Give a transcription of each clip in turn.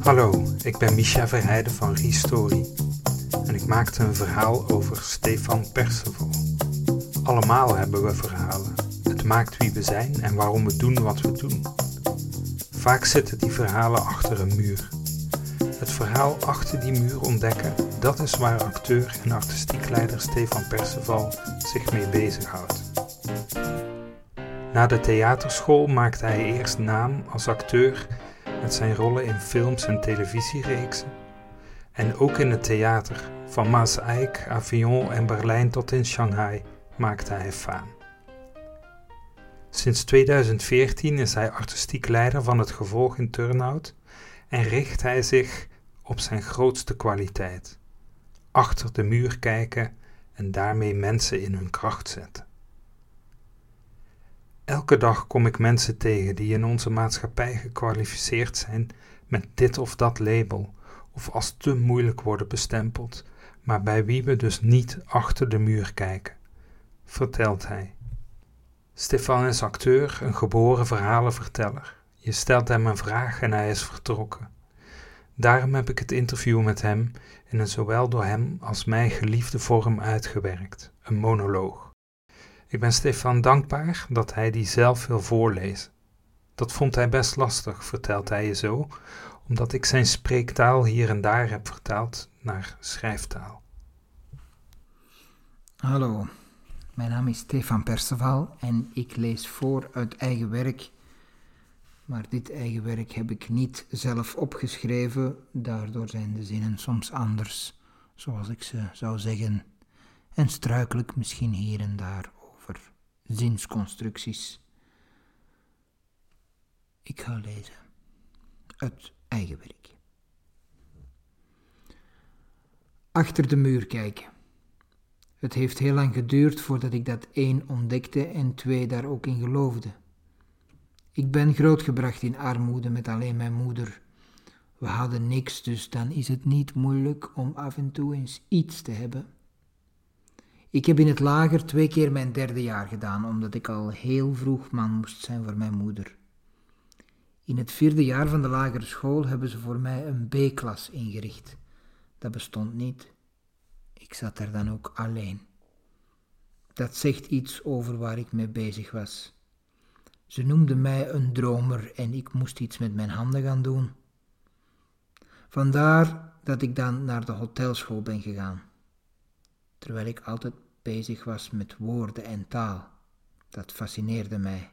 Hallo, ik ben Misha Verheijden van Restory en ik maakte een verhaal over Stefan Perceval. Allemaal hebben we verhalen. Het maakt wie we zijn en waarom we doen wat we doen. Vaak zitten die verhalen achter een muur. Het verhaal achter die muur ontdekken, dat is waar acteur en artistiek leider Stefan Perceval zich mee bezighoudt. Na de theaterschool maakte hij eerst naam als acteur met zijn rollen in films en televisiereeksen. En ook in het theater, van Maaseik, Avignon en Berlijn tot in Shanghai, maakte hij faam. Sinds 2014 is hij artistiek leider van het gevolg in Turnhout en richt hij zich op zijn grootste kwaliteit: achter de muur kijken en daarmee mensen in hun kracht zetten. Elke dag kom ik mensen tegen die in onze maatschappij gekwalificeerd zijn met dit of dat label, of als te moeilijk worden bestempeld, maar bij wie we dus niet achter de muur kijken, vertelt hij. Stefan is acteur, een geboren verhalenverteller. Je stelt hem een vraag en hij is vertrokken. Daarom heb ik het interview met hem in een zowel door hem als mij geliefde vorm uitgewerkt, een monoloog. Ik ben Stefan dankbaar dat hij die zelf wil voorlezen. Dat vond hij best lastig, vertelt hij je zo, omdat ik zijn spreektaal hier en daar heb vertaald naar schrijftaal. Hallo, mijn naam is Stefan Perceval en ik lees voor uit eigen werk. Maar dit eigen werk heb ik niet zelf opgeschreven, daardoor zijn de zinnen soms anders, zoals ik ze zou zeggen, en struikel ik misschien hier en daar zinsconstructies. Ik ga lezen uit eigen werk. Achter de muur kijken. Het heeft heel lang geduurd voordat ik dat één ontdekte en twee daar ook in geloofde. Ik ben grootgebracht in armoede met alleen mijn moeder. We hadden niks, dus dan is het niet moeilijk om af en toe eens iets te hebben. Ik heb in het lager twee keer mijn derde jaar gedaan, omdat ik al heel vroeg man moest zijn voor mijn moeder. In het vierde jaar van de lagere school hebben ze voor mij een B-klas ingericht. Dat bestond niet. Ik zat er dan ook alleen. Dat zegt iets over waar ik mee bezig was. Ze noemden mij een dromer en ik moest iets met mijn handen gaan doen. Vandaar dat ik dan naar de hotelschool ben gegaan terwijl ik altijd bezig was met woorden en taal. Dat fascineerde mij.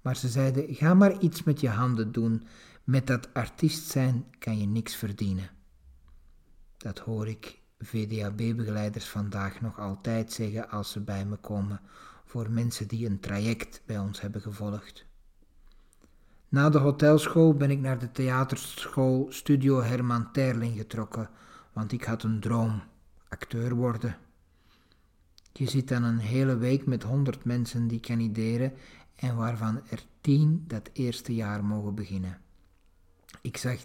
Maar ze zeiden: ga maar iets met je handen doen. Met dat artiest zijn kan je niks verdienen. Dat hoor ik VDAB-begeleiders vandaag nog altijd zeggen als ze bij me komen voor mensen die een traject bij ons hebben gevolgd. Na de hotelschool ben ik naar de theaterschool Studio Herman Terling getrokken, want ik had een droom: acteur worden. Je zit dan een hele week met honderd mensen die kandideren en waarvan er tien dat eerste jaar mogen beginnen. Ik zag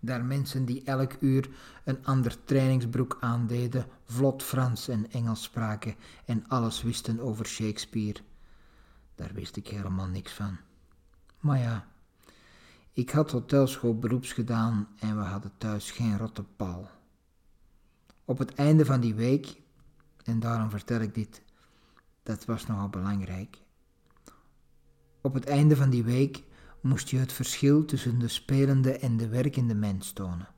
daar mensen die elk uur een ander trainingsbroek aandeden, vlot Frans en Engels spraken en alles wisten over Shakespeare. Daar wist ik helemaal niks van. Maar ja, ik had hotelschool beroeps gedaan en we hadden thuis geen rotte pal. Op het einde van die week en daarom vertel ik dit. Dat was nogal belangrijk. Op het einde van die week moest je het verschil tussen de spelende en de werkende mens tonen.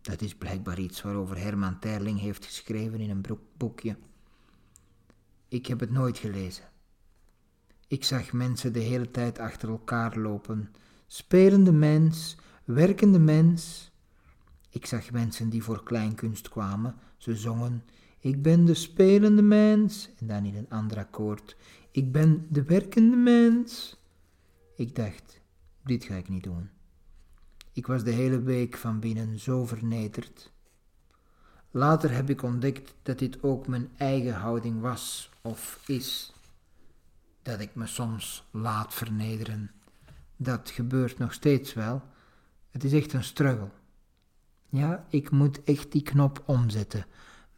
Dat is blijkbaar iets waarover Herman Terling heeft geschreven in een boekje. Ik heb het nooit gelezen. Ik zag mensen de hele tijd achter elkaar lopen. Spelende mens, werkende mens. Ik zag mensen die voor kleinkunst kwamen. Ze zongen ik ben de spelende mens. En dan in een ander akkoord. Ik ben de werkende mens. Ik dacht, dit ga ik niet doen. Ik was de hele week van binnen zo vernederd. Later heb ik ontdekt dat dit ook mijn eigen houding was of is. Dat ik me soms laat vernederen. Dat gebeurt nog steeds wel. Het is echt een struggle. Ja, ik moet echt die knop omzetten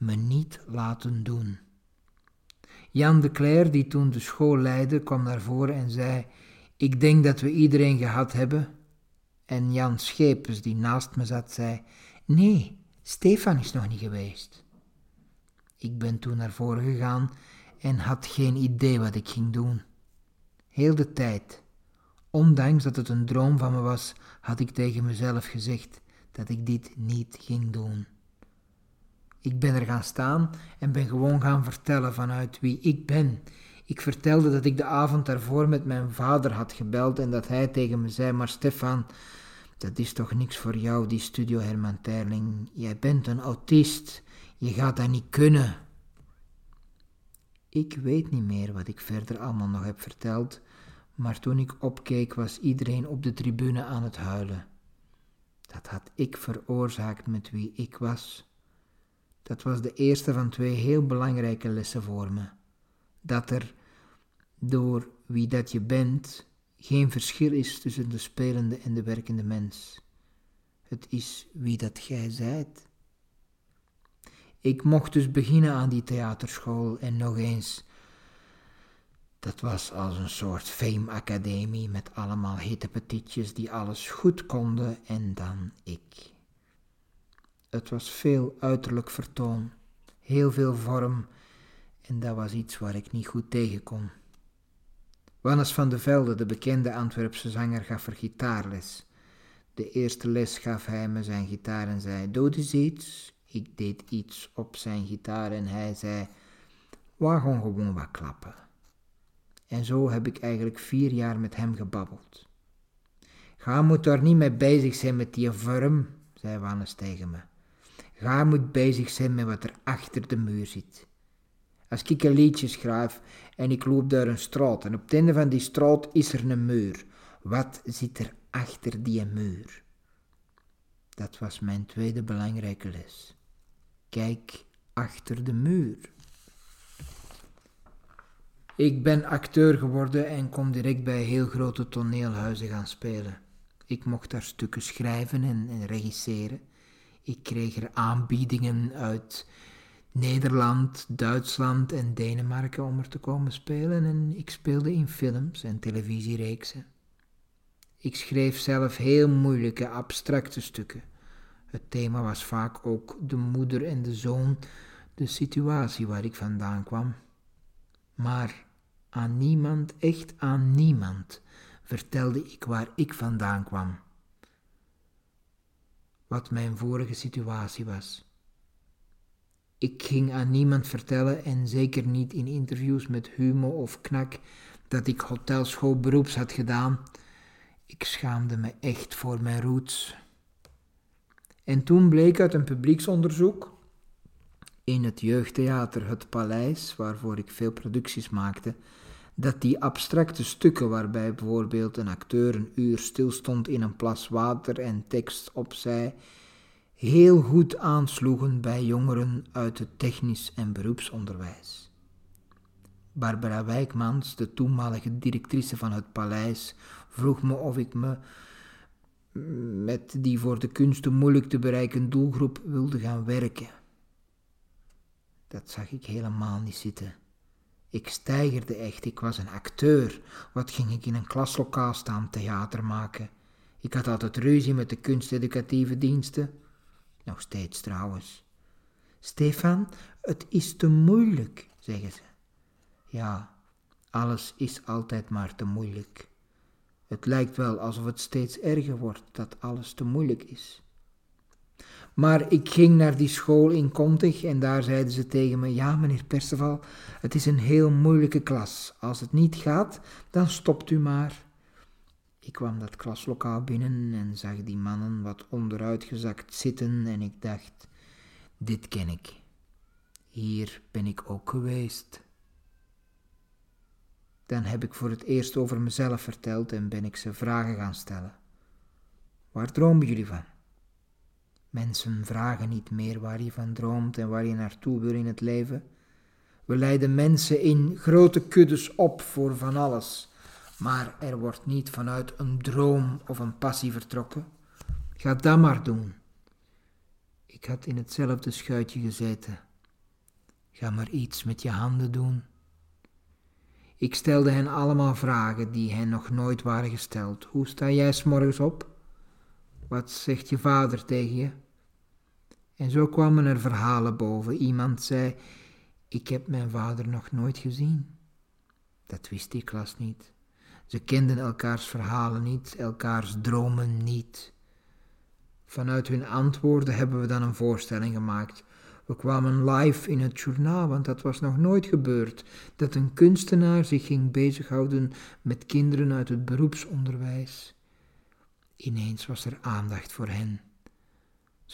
me niet laten doen. Jan de Cler, die toen de school leidde, kwam naar voren en zei: Ik denk dat we iedereen gehad hebben. En Jan Schepens, die naast me zat, zei: Nee, Stefan is nog niet geweest. Ik ben toen naar voren gegaan en had geen idee wat ik ging doen. Heel de tijd, ondanks dat het een droom van me was, had ik tegen mezelf gezegd dat ik dit niet ging doen. Ik ben er gaan staan en ben gewoon gaan vertellen vanuit wie ik ben. Ik vertelde dat ik de avond daarvoor met mijn vader had gebeld en dat hij tegen me zei: Maar Stefan, dat is toch niks voor jou, die studio Herman Terling. Jij bent een autist. Je gaat dat niet kunnen. Ik weet niet meer wat ik verder allemaal nog heb verteld, maar toen ik opkeek was iedereen op de tribune aan het huilen. Dat had ik veroorzaakt met wie ik was. Dat was de eerste van twee heel belangrijke lessen voor me. Dat er door wie dat je bent geen verschil is tussen de spelende en de werkende mens. Het is wie dat gij zijt. Ik mocht dus beginnen aan die theaterschool en nog eens. Dat was als een soort fame-academie met allemaal hitte petietjes die alles goed konden en dan ik. Het was veel uiterlijk vertoon, heel veel vorm en dat was iets waar ik niet goed tegen kon. Wannes van de Velde, de bekende Antwerpse zanger, gaf er gitaarles. De eerste les gaf hij me zijn gitaar en zei: Doe eens iets. Ik deed iets op zijn gitaar en hij zei: Waar gewoon wat klappen. En zo heb ik eigenlijk vier jaar met hem gebabbeld. Ga moet daar niet mee bezig zijn met die vorm, zei Wannes tegen me. Ga moet bezig zijn met wat er achter de muur zit. Als ik een liedje schrijf en ik loop door een straat en op het einde van die straat is er een muur, wat zit er achter die muur? Dat was mijn tweede belangrijke les. Kijk achter de muur. Ik ben acteur geworden en kon direct bij heel grote toneelhuizen gaan spelen. Ik mocht daar stukken schrijven en, en regisseren. Ik kreeg er aanbiedingen uit Nederland, Duitsland en Denemarken om er te komen spelen en ik speelde in films en televisiereeksen. Ik schreef zelf heel moeilijke, abstracte stukken. Het thema was vaak ook de moeder en de zoon, de situatie waar ik vandaan kwam. Maar aan niemand, echt aan niemand, vertelde ik waar ik vandaan kwam. Wat mijn vorige situatie was. Ik ging aan niemand vertellen en zeker niet in interviews met Humo of Knak dat ik hotelschool beroeps had gedaan. Ik schaamde me echt voor mijn roots. En toen bleek uit een publieksonderzoek in het jeugdtheater Het Paleis, waarvoor ik veel producties maakte, dat die abstracte stukken waarbij bijvoorbeeld een acteur een uur stilstond in een plas water en tekst opzij, heel goed aansloegen bij jongeren uit het technisch en beroepsonderwijs. Barbara Wijkmans, de toenmalige directrice van het paleis, vroeg me of ik me met die voor de kunsten moeilijk te bereiken doelgroep wilde gaan werken. Dat zag ik helemaal niet zitten. Ik stijgerde echt, ik was een acteur. Wat ging ik in een klaslokaal staan theater maken? Ik had altijd ruzie met de kunsteducatieve diensten. Nog steeds trouwens. Stefan, het is te moeilijk, zeggen ze. Ja, alles is altijd maar te moeilijk. Het lijkt wel alsof het steeds erger wordt, dat alles te moeilijk is. Maar ik ging naar die school in Kontig en daar zeiden ze tegen me: Ja, meneer Perceval, het is een heel moeilijke klas. Als het niet gaat, dan stopt u maar. Ik kwam dat klaslokaal binnen en zag die mannen wat onderuitgezakt zitten en ik dacht: Dit ken ik. Hier ben ik ook geweest. Dan heb ik voor het eerst over mezelf verteld en ben ik ze vragen gaan stellen. Waar dromen jullie van? Mensen vragen niet meer waar je van droomt en waar je naartoe wil in het leven. We leiden mensen in grote kuddes op voor van alles, maar er wordt niet vanuit een droom of een passie vertrokken. Ga dat maar doen. Ik had in hetzelfde schuitje gezeten. Ga maar iets met je handen doen. Ik stelde hen allemaal vragen die hen nog nooit waren gesteld. Hoe sta jij s morgens op? Wat zegt je vader tegen je? En zo kwamen er verhalen boven. Iemand zei: Ik heb mijn vader nog nooit gezien. Dat wist die klas niet. Ze kenden elkaars verhalen niet, elkaars dromen niet. Vanuit hun antwoorden hebben we dan een voorstelling gemaakt. We kwamen live in het journaal, want dat was nog nooit gebeurd, dat een kunstenaar zich ging bezighouden met kinderen uit het beroepsonderwijs. Ineens was er aandacht voor hen.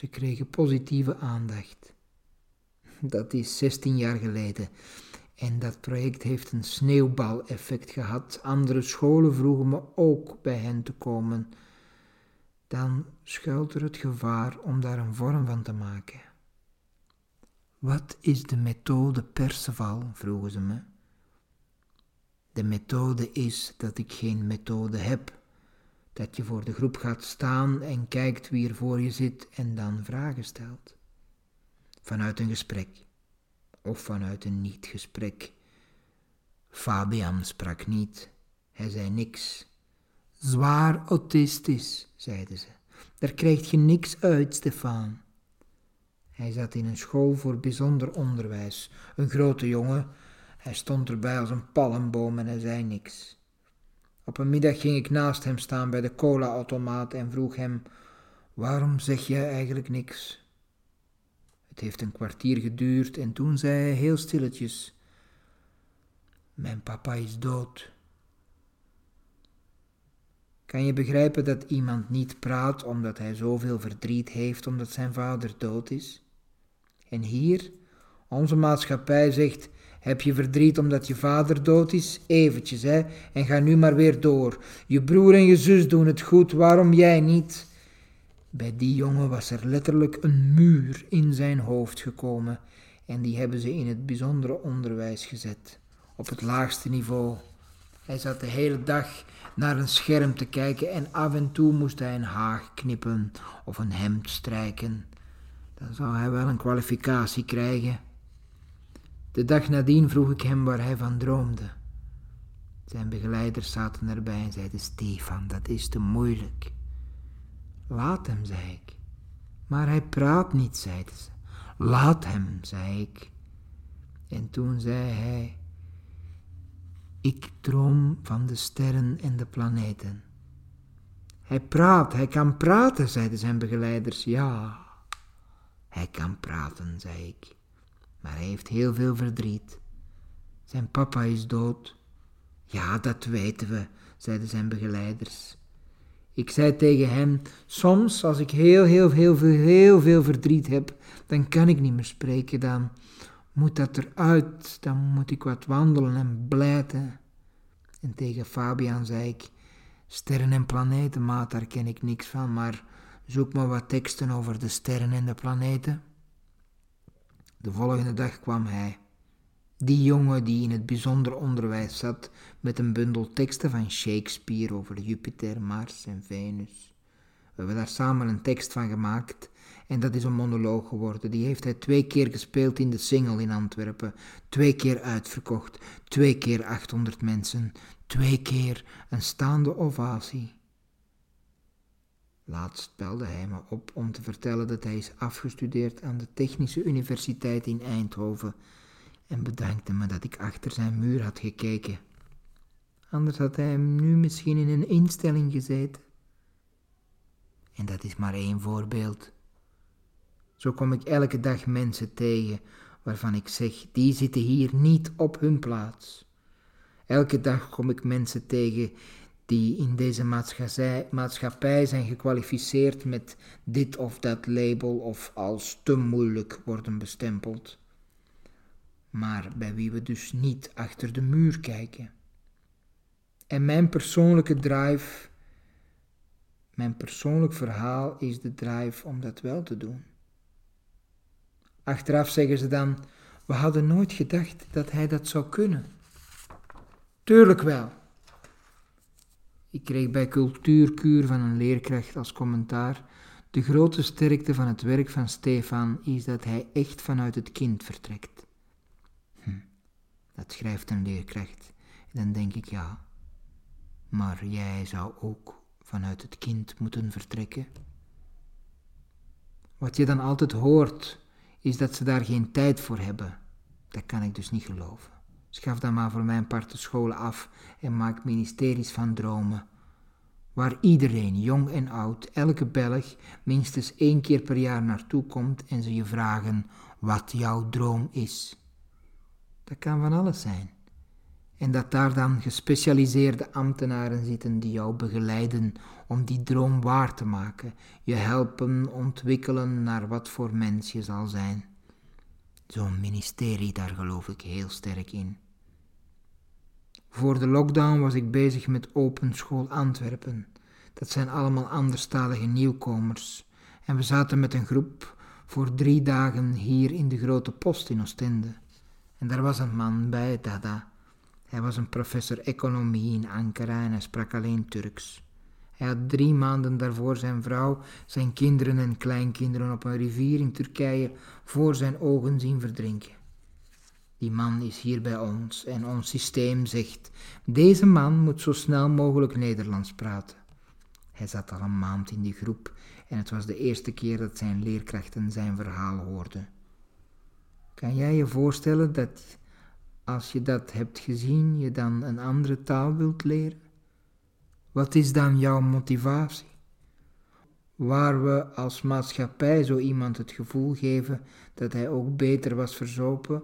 Ze kregen positieve aandacht. Dat is 16 jaar geleden. En dat project heeft een sneeuwbaleffect gehad. Andere scholen vroegen me ook bij hen te komen. Dan schuilt er het gevaar om daar een vorm van te maken. Wat is de methode Perceval? vroegen ze me. De methode is dat ik geen methode heb. Dat je voor de groep gaat staan en kijkt wie er voor je zit en dan vragen stelt. Vanuit een gesprek of vanuit een niet-gesprek. Fabian sprak niet, hij zei niks. Zwaar autistisch, zeiden ze. Daar krijg je niks uit, Stefan. Hij zat in een school voor bijzonder onderwijs. Een grote jongen. Hij stond erbij als een palmboom en hij zei niks. Op een middag ging ik naast hem staan bij de cola-automaat en vroeg hem: Waarom zeg jij eigenlijk niks? Het heeft een kwartier geduurd en toen zei hij heel stilletjes: Mijn papa is dood. Kan je begrijpen dat iemand niet praat omdat hij zoveel verdriet heeft omdat zijn vader dood is? En hier, onze maatschappij zegt: heb je verdriet omdat je vader dood is? Eventjes, hè, en ga nu maar weer door. Je broer en je zus doen het goed, waarom jij niet? Bij die jongen was er letterlijk een muur in zijn hoofd gekomen en die hebben ze in het bijzondere onderwijs gezet, op het laagste niveau. Hij zat de hele dag naar een scherm te kijken en af en toe moest hij een haag knippen of een hemd strijken. Dan zou hij wel een kwalificatie krijgen. De dag nadien vroeg ik hem waar hij van droomde. Zijn begeleiders zaten erbij en zeiden: Stefan, dat is te moeilijk. Laat hem, zei ik. Maar hij praat niet, zeiden ze. Laat hem, zei ik. En toen zei hij: Ik droom van de sterren en de planeten. Hij praat, hij kan praten, zeiden zijn begeleiders. Ja, hij kan praten, zei ik. Maar hij heeft heel veel verdriet. Zijn papa is dood. Ja, dat weten we, zeiden zijn begeleiders. Ik zei tegen hem: Soms, als ik heel, heel, heel, veel, heel veel verdriet heb, dan kan ik niet meer spreken. Dan moet dat eruit. Dan moet ik wat wandelen en blijten. En tegen Fabian zei ik: Sterren en planeten, maat, daar ken ik niks van, maar zoek maar wat teksten over de sterren en de planeten. De volgende dag kwam hij. Die jongen die in het bijzonder onderwijs zat met een bundel teksten van Shakespeare over Jupiter, Mars en Venus. We hebben daar samen een tekst van gemaakt en dat is een monoloog geworden. Die heeft hij twee keer gespeeld in de Single in Antwerpen. Twee keer uitverkocht. Twee keer 800 mensen. Twee keer een staande ovatie. Laatst belde hij me op om te vertellen dat hij is afgestudeerd aan de Technische Universiteit in Eindhoven en bedankte me dat ik achter zijn muur had gekeken. Anders had hij hem nu misschien in een instelling gezeten. En dat is maar één voorbeeld. Zo kom ik elke dag mensen tegen waarvan ik zeg, die zitten hier niet op hun plaats. Elke dag kom ik mensen tegen die in deze maatschappij zijn gekwalificeerd met dit of dat label of als te moeilijk worden bestempeld, maar bij wie we dus niet achter de muur kijken. En mijn persoonlijke drive, mijn persoonlijk verhaal is de drive om dat wel te doen. Achteraf zeggen ze dan, we hadden nooit gedacht dat hij dat zou kunnen. Tuurlijk wel. Ik kreeg bij cultuurkuur van een leerkracht als commentaar: De grote sterkte van het werk van Stefan is dat hij echt vanuit het kind vertrekt. Hm, dat schrijft een leerkracht. Dan denk ik ja, maar jij zou ook vanuit het kind moeten vertrekken. Wat je dan altijd hoort, is dat ze daar geen tijd voor hebben. Dat kan ik dus niet geloven. Schaf dan maar voor mijn part de scholen af en maak ministeries van dromen. Waar iedereen, jong en oud, elke Belg, minstens één keer per jaar naartoe komt en ze je vragen wat jouw droom is. Dat kan van alles zijn. En dat daar dan gespecialiseerde ambtenaren zitten die jou begeleiden om die droom waar te maken, je helpen ontwikkelen naar wat voor mens je zal zijn. Zo'n ministerie, daar geloof ik heel sterk in. Voor de lockdown was ik bezig met Open School Antwerpen. Dat zijn allemaal anderstalige nieuwkomers. En we zaten met een groep voor drie dagen hier in de grote post in Oostende. En daar was een man bij, Dada. Hij was een professor economie in Ankara en hij sprak alleen Turks. Hij had drie maanden daarvoor zijn vrouw, zijn kinderen en kleinkinderen op een rivier in Turkije voor zijn ogen zien verdrinken. Die man is hier bij ons en ons systeem zegt: deze man moet zo snel mogelijk Nederlands praten. Hij zat al een maand in die groep en het was de eerste keer dat zijn leerkrachten zijn verhaal hoorden. Kan jij je voorstellen dat als je dat hebt gezien, je dan een andere taal wilt leren? Wat is dan jouw motivatie? Waar we als maatschappij zo iemand het gevoel geven dat hij ook beter was verzopen,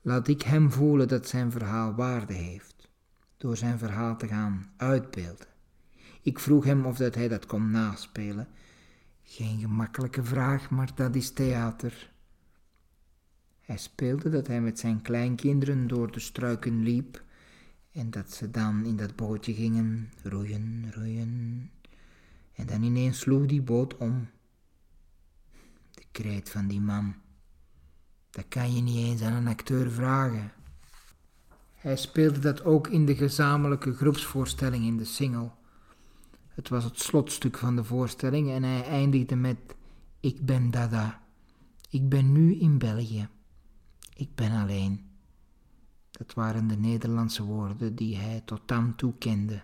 laat ik hem voelen dat zijn verhaal waarde heeft, door zijn verhaal te gaan uitbeelden. Ik vroeg hem of dat hij dat kon naspelen. Geen gemakkelijke vraag, maar dat is theater. Hij speelde dat hij met zijn kleinkinderen door de struiken liep en dat ze dan in dat bootje gingen roeien, roeien. En dan ineens sloeg die boot om. De kreet van die man. Dat kan je niet eens aan een acteur vragen. Hij speelde dat ook in de gezamenlijke groepsvoorstelling in de single. Het was het slotstuk van de voorstelling en hij eindigde met: Ik ben Dada. Ik ben nu in België. Ik ben alleen. Dat waren de Nederlandse woorden die hij tot dan toe kende.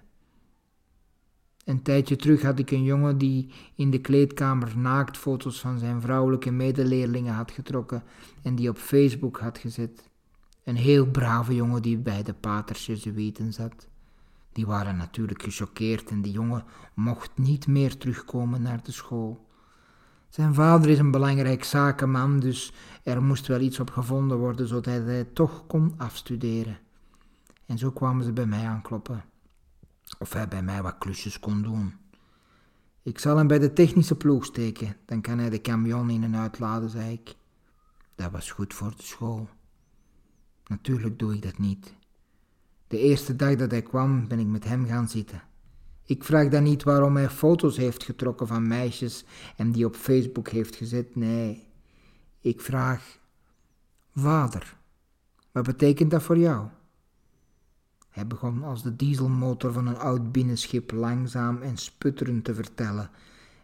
Een tijdje terug had ik een jongen die in de kleedkamer naaktfoto's van zijn vrouwelijke medeleerlingen had getrokken en die op Facebook had gezet. Een heel brave jongen die bij de paters Jezuïeten zat. Die waren natuurlijk gechoqueerd en die jongen mocht niet meer terugkomen naar de school. Zijn vader is een belangrijk zakenman, dus er moest wel iets op gevonden worden zodat hij toch kon afstuderen. En zo kwamen ze bij mij aankloppen. Of hij bij mij wat klusjes kon doen. Ik zal hem bij de technische ploeg steken, dan kan hij de camion in en uitladen, zei ik. Dat was goed voor de school. Natuurlijk doe ik dat niet. De eerste dag dat hij kwam, ben ik met hem gaan zitten. Ik vraag dan niet waarom hij foto's heeft getrokken van meisjes en die op Facebook heeft gezet. Nee, ik vraag: Vader, wat betekent dat voor jou? Hij begon als de dieselmotor van een oud binnenschip langzaam en sputterend te vertellen.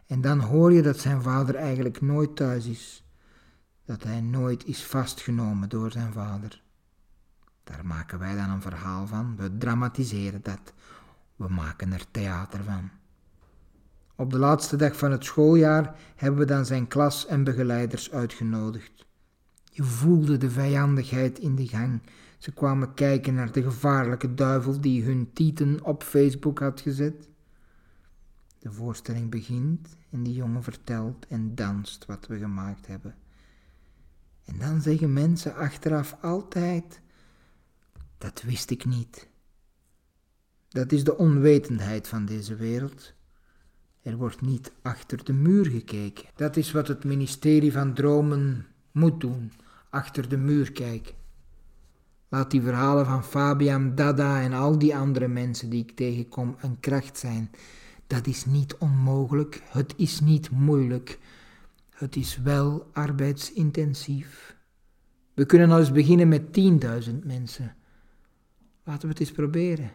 En dan hoor je dat zijn vader eigenlijk nooit thuis is. Dat hij nooit is vastgenomen door zijn vader. Daar maken wij dan een verhaal van. We dramatiseren dat. We maken er theater van. Op de laatste dag van het schooljaar hebben we dan zijn klas en begeleiders uitgenodigd. Je voelde de vijandigheid in de gang. Ze kwamen kijken naar de gevaarlijke duivel die hun tieten op Facebook had gezet. De voorstelling begint en die jongen vertelt en danst wat we gemaakt hebben. En dan zeggen mensen achteraf altijd: Dat wist ik niet. Dat is de onwetendheid van deze wereld. Er wordt niet achter de muur gekeken. Dat is wat het ministerie van Dromen moet doen: achter de muur kijken. Laat die verhalen van Fabian, Dada en al die andere mensen die ik tegenkom een kracht zijn. Dat is niet onmogelijk, het is niet moeilijk. Het is wel arbeidsintensief. We kunnen al eens beginnen met 10.000 mensen. Laten we het eens proberen.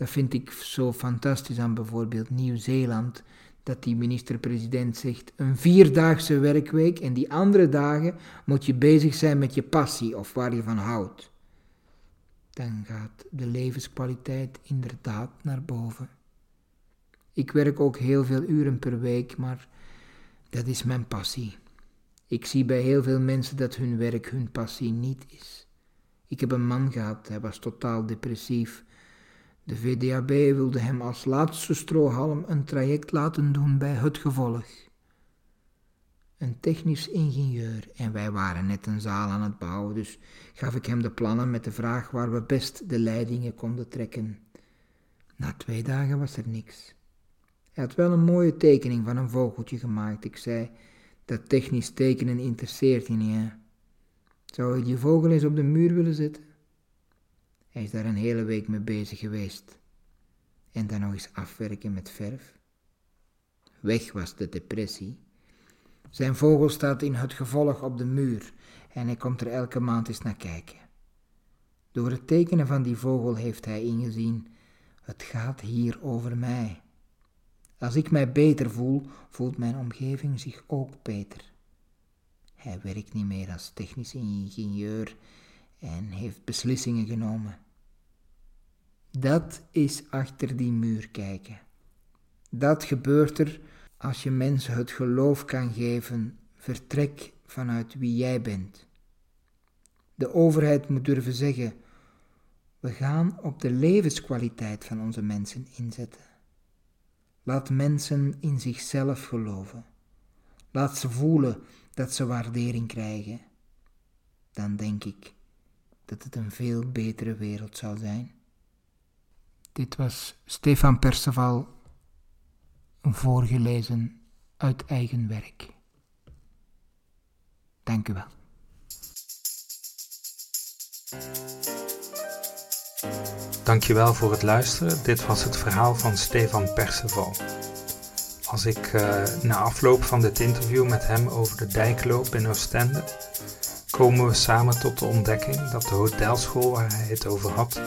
Dat vind ik zo fantastisch aan bijvoorbeeld Nieuw-Zeeland, dat die minister-president zegt een vierdaagse werkweek en die andere dagen moet je bezig zijn met je passie of waar je van houdt. Dan gaat de levenskwaliteit inderdaad naar boven. Ik werk ook heel veel uren per week, maar Dat is mijn passie. Ik zie bij heel veel mensen dat hun werk hun passie niet is. Ik heb een man gehad, hij was totaal depressief. De VDAB wilde hem als laatste strohalm een traject laten doen bij het gevolg. Een technisch ingenieur en wij waren net een zaal aan het bouwen, dus gaf ik hem de plannen met de vraag waar we best de leidingen konden trekken. Na twee dagen was er niks. Hij had wel een mooie tekening van een vogeltje gemaakt. Ik zei, dat technisch tekenen interesseert je niet, hè? Zou je die vogel eens op de muur willen zetten? Hij is daar een hele week mee bezig geweest. En dan nog eens afwerken met verf. Weg was de depressie. Zijn vogel staat in het gevolg op de muur en hij komt er elke maand eens naar kijken. Door het tekenen van die vogel heeft hij ingezien: het gaat hier over mij. Als ik mij beter voel, voelt mijn omgeving zich ook beter. Hij werkt niet meer als technisch ingenieur en heeft beslissingen genomen. Dat is achter die muur kijken. Dat gebeurt er als je mensen het geloof kan geven, vertrek vanuit wie jij bent. De overheid moet durven zeggen: we gaan op de levenskwaliteit van onze mensen inzetten. Laat mensen in zichzelf geloven. Laat ze voelen dat ze waardering krijgen. Dan denk ik dat het een veel betere wereld zal zijn. Dit was Stefan Perceval voorgelezen uit eigen werk. Dank u wel. Dankjewel voor het luisteren. Dit was het verhaal van Stefan Perceval. Als ik uh, na afloop van dit interview met hem over de dijk loop in Oostende, komen we samen tot de ontdekking dat de hotelschool waar hij het over had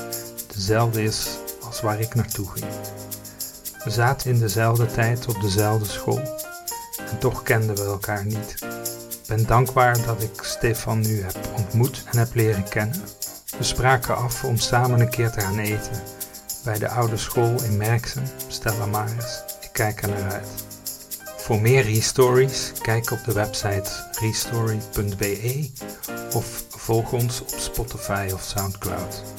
dezelfde is als waar ik naartoe ging. We zaten in dezelfde tijd op dezelfde school en toch kenden we elkaar niet. Ik ben dankbaar dat ik Stefan nu heb ontmoet en heb leren kennen. We spraken af om samen een keer te gaan eten bij de oude school in Merksem, Stella Maris. Ik kijk er naar uit. Voor meer Restories, kijk op de website restory.be of volg ons op Spotify of Soundcloud.